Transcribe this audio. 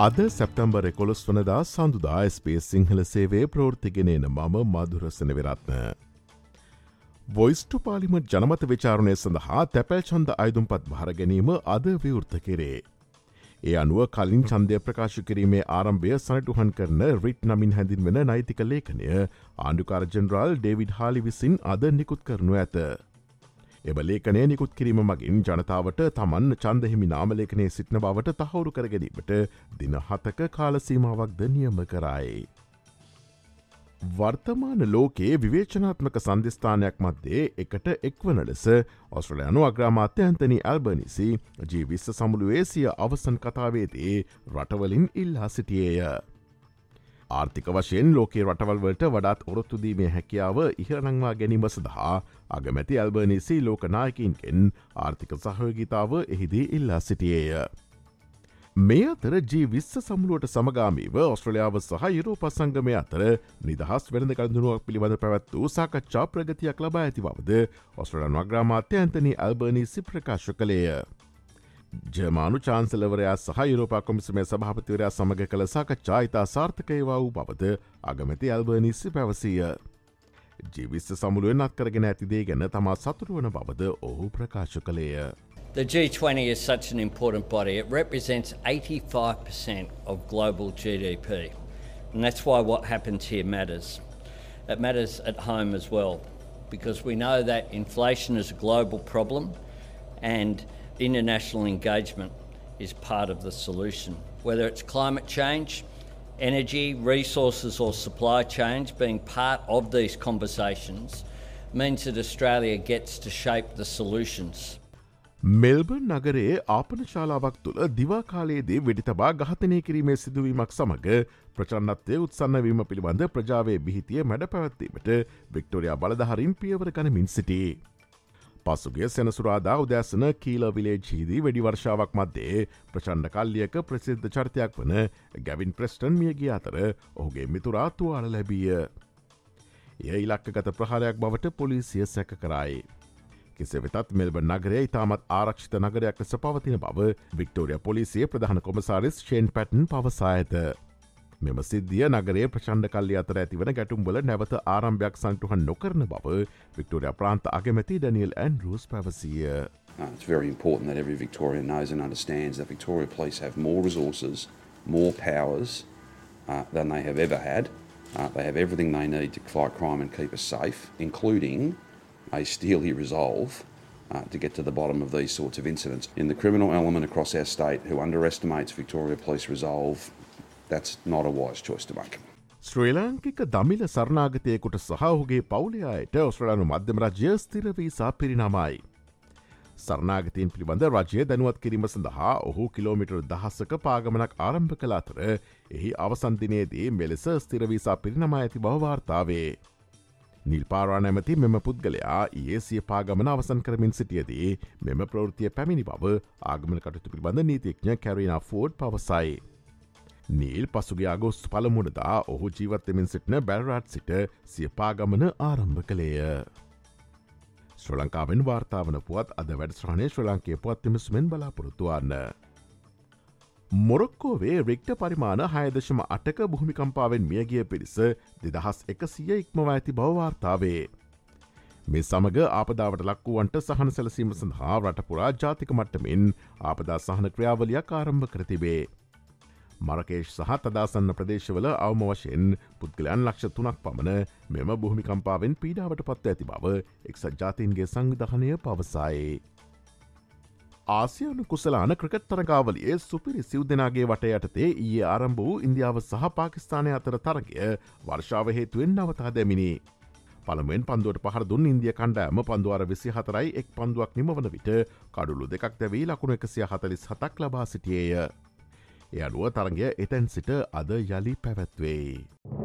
අද සැප්තම්බර් එකොළොස් වනදා සඳුදා ස්පේස් සිංහල සේවේ ප්‍රෘතිගෙනන මම මදුරසන විරත්න. වොයිස්ටු පාලිමට ජනමත විචාරණය සඳහා තැපැල් චන්ද අයිදුම්පත් භාර ගැනීම අද විවෘත කෙරේ. ඒ අනුව කලින් චන්දය ප්‍රකාශ කිරීමේ ආරම්භය සනටුහන් කරන රිට් නමින් හැඳින් වෙන නෛතික ලේඛනය ආණ්ඩුකාර ජෙනරාල් ඩේවිඩ් හාලි විසින් අද නිකුත් කරනු ඇත. එම ලේඛනය නිකුත් කිරීම මගින් ජනතාවට තමන් චන්දහිමි නාමලේඛනය සිටින බවට තහවුරු කරගැනීමට දින හතක කාලසීමාවක්ද නියම කරයි. වර්තමාන ලෝකයේ විවේචනාත්මක සන්ධස්ථානයක් මධ්‍යේ එකට එක්වන ලෙස ඔස්ට්‍රලයනු අග්‍රාමාත්‍ය ඇන්තනි ඇල්බනිසි ජීවිස්ස සමුළුවේ සිය අවසන් කතාවේදේ රටවලින් ඉල්ලා සිටියේය. ආර්ථික වශයෙන් ලෝකේ රටවල්වලට වඩාත් ඔරොත්තුදීමේ හැකියාව ඉහරනංවා ගැනීම සඳහා අගමැති ඇල්බනිසි ලෝකනායකින්කෙන් ආර්ථික සහයෝගිතාව එහිදී ඉල්ලා සිටියේය. මේ අතර ජී විස්ස සමුළුවට සමගාමීව ඔස්ට්‍රලියාව සහ යුරෝප සංගමය අතර නිදහස් වෙනද කඳුනුවක් පිළිබඳ පැවැත් වූ සාකච්ඡා ප්‍රගතියක් ලබා ඇති බවද ඔස්ට්‍රලන් වග්‍රාමාත්‍ය ඇන්තනි ඇල්බනිසි ප්‍රකාශ කළේය. ජමානු චාන්සලවරයා සහ යුරෝපා කොමිසමේ සභහපතිවරයා සමඟ කළ සාකච්ඡා ඉතා සාර්ථකයවා වූ බවද අගමැති ඇල්බනිස්සි පැවසීය. ජීවිස්ස සමුළුවෙන් අත්කරගෙන ඇතිදේ ගැන තමා සතුරුවන බවද ඔහු ප්‍රකාශ කළේය. The G20 is such an important body. It represents 85% of global GDP. And that's why what happens here matters. It matters at home as well, because we know that inflation is a global problem and international engagement is part of the solution. Whether it's climate change, energy, resources, or supply chains, being part of these conversations means that Australia gets to shape the solutions. Melbourne නගරයේ ආපන ශාලාවක් තුළ දිවාකාලයේදී වෙඩි තබා ගහතනය කිරීමේ සිදුවීමක් සමඟ ප්‍රචන්නත්වය උත්සන්නවීම පිළිබඳ ප්‍රජාවේ බිහිතිය මැඩ පැවැත්වීමට වික්ටෝරයා බලධහරින් පියවර ගනමින් සිටේ. පසුගේ සෙනසුරාදා උදැසන කීල විලේජීදී වැඩි වර්ෂාවක් මධ්‍යේ ප්‍රචණ්ඩ කල්ලියක ප්‍රසිද්ධ චරිතයක් වන ගැවින් ප්‍රස්ටන් මියගිය අතර ඔහුගේ මිතුරාතුවාල ලැබිය. එය ඉලක්කගත ප්‍රහාරයක් බවට පොලිසිය සැක කරයි. කෙසේ වෙතත් මෙල්බ නගරේ ඉතාමත් ආරක්ෂිත නගරයක් ලෙස පවතින බව වික්ටෝරිය පොලිසිය ප්‍රධාන කොමසාරිස් ෂේන් පැටන් පවසා ඇත. මෙම සිද්ධිය නගරේ ප්‍රචන්ඩ කල්ලි අතර ඇතිවන ගැටුම්බල නැවත ආරම්භයක් සන්ටුහන් නොකරන බව වික්ටෝරිය ප්‍රාන්ත අගමැති ඩනියල් ඇන්ඩරස් පැවසිය. Uh, it's very important that every Victorian knows and understands that Victoria Police have more resources, more powers uh, than they have ever had. Uh, they have everything they need to fight crime and keep us safe, including a steely resolve uh, to get to the bottom of these sorts of incidents. In the criminal element across our state who underestimates Victoria Police resolve that's not a wise choice to make. ශ්‍රී ලාංකික දමිල සරණාගතයකුට සහහුගේ පවුලයායට ඔස්ට්‍රලනු මධ්‍යම රජ්‍ය ස්තිරවීසා පිරිනමයි. සරනාගතයෙන් පිළිබඳ රජය දැනුවත් කිරීම සඳහා ඔහු kilometre දහස්සක පාගමනක් ආරම්භ කළ අතර එහි අවසන්දිනයේදී මෙලෙස ස්තිරවීසා පිරිනමා ඇති බවවාර්තාවේ. නිල්පාරා නැමති මෙම පුද්ගලයා ඒ සිය පාගමන අවසන් කරමින් සිටියදී මෙම ප්‍රෘතිය පැමිණි බව ආගමන කටතු පිළිබඳ නීතිඥ කැරීනා ෆෝඩ් පවසයි. නීල් පසුගේ අගෝස්තු පළමුණදා ඔහු ජීවත්තමින් සිටින බැල්රාට් සිට සියපාගමන ආරම්භ කළේය. ශ්‍ර ලංකාවෙන් වාර්තාාවන පුවත් අද වැඩස්්‍රහණය ශ්‍ර ලංකේ පුවත්තිමස්මෙන් බලාපොරොත්තුවන්න. මොරොක්කෝවේ රික්ට පරිමාණ හයදශම අටක භූමිකම්පාවෙන් මියගිය පිරිස දෙදහස් එකසිය ඉක්මව ඇති බවවාර්තාවේ. මේ සමඟ ආපදාවට ලක්වුවන්ට සහන සැලසීම සඳහා රටපුරා ජාතික මට්ටමින් ආපදා සහන ක්‍රියාවලියක් ආරම්භ කරතිබේ. මරකේෂ් සහ තදාසන්න ප්‍රදේශවල අවම වශයෙන් පුද්ගලයන් ලක්ෂ තුනක් පමණ මෙම බොහමිකම්පාවෙන් පීඩාවට පත්ව ඇති බව එක්සත් ජාතීන්ගේ සංවිධානය පවසායේ. ආසියනු කුසලාන ක්‍රකට් තරගාවලියේ සුපිරි සිව් දෙනාගේ වට යටතේ ඊයේ ආරම්භ වූ ඉන්දියාව සහ පාකිස්ානය අතර තරගය වර්ෂාව හේතුවෙන් නවතා දැමිනි. පළමුවෙන් පන්දුවට පහර දුන් ඉන්දිය කණ්ඩෑම පන්දුවර විසි හතරයි එක් පන්දුවක් නිමවන විට කඩුළු දෙකක් දැවී ලකුණු එකසිය හතලිස් හතක් ලබා සිටියේය. එ අනුව තරගය එතැන් සිට අද යළි පැවැත්වේ.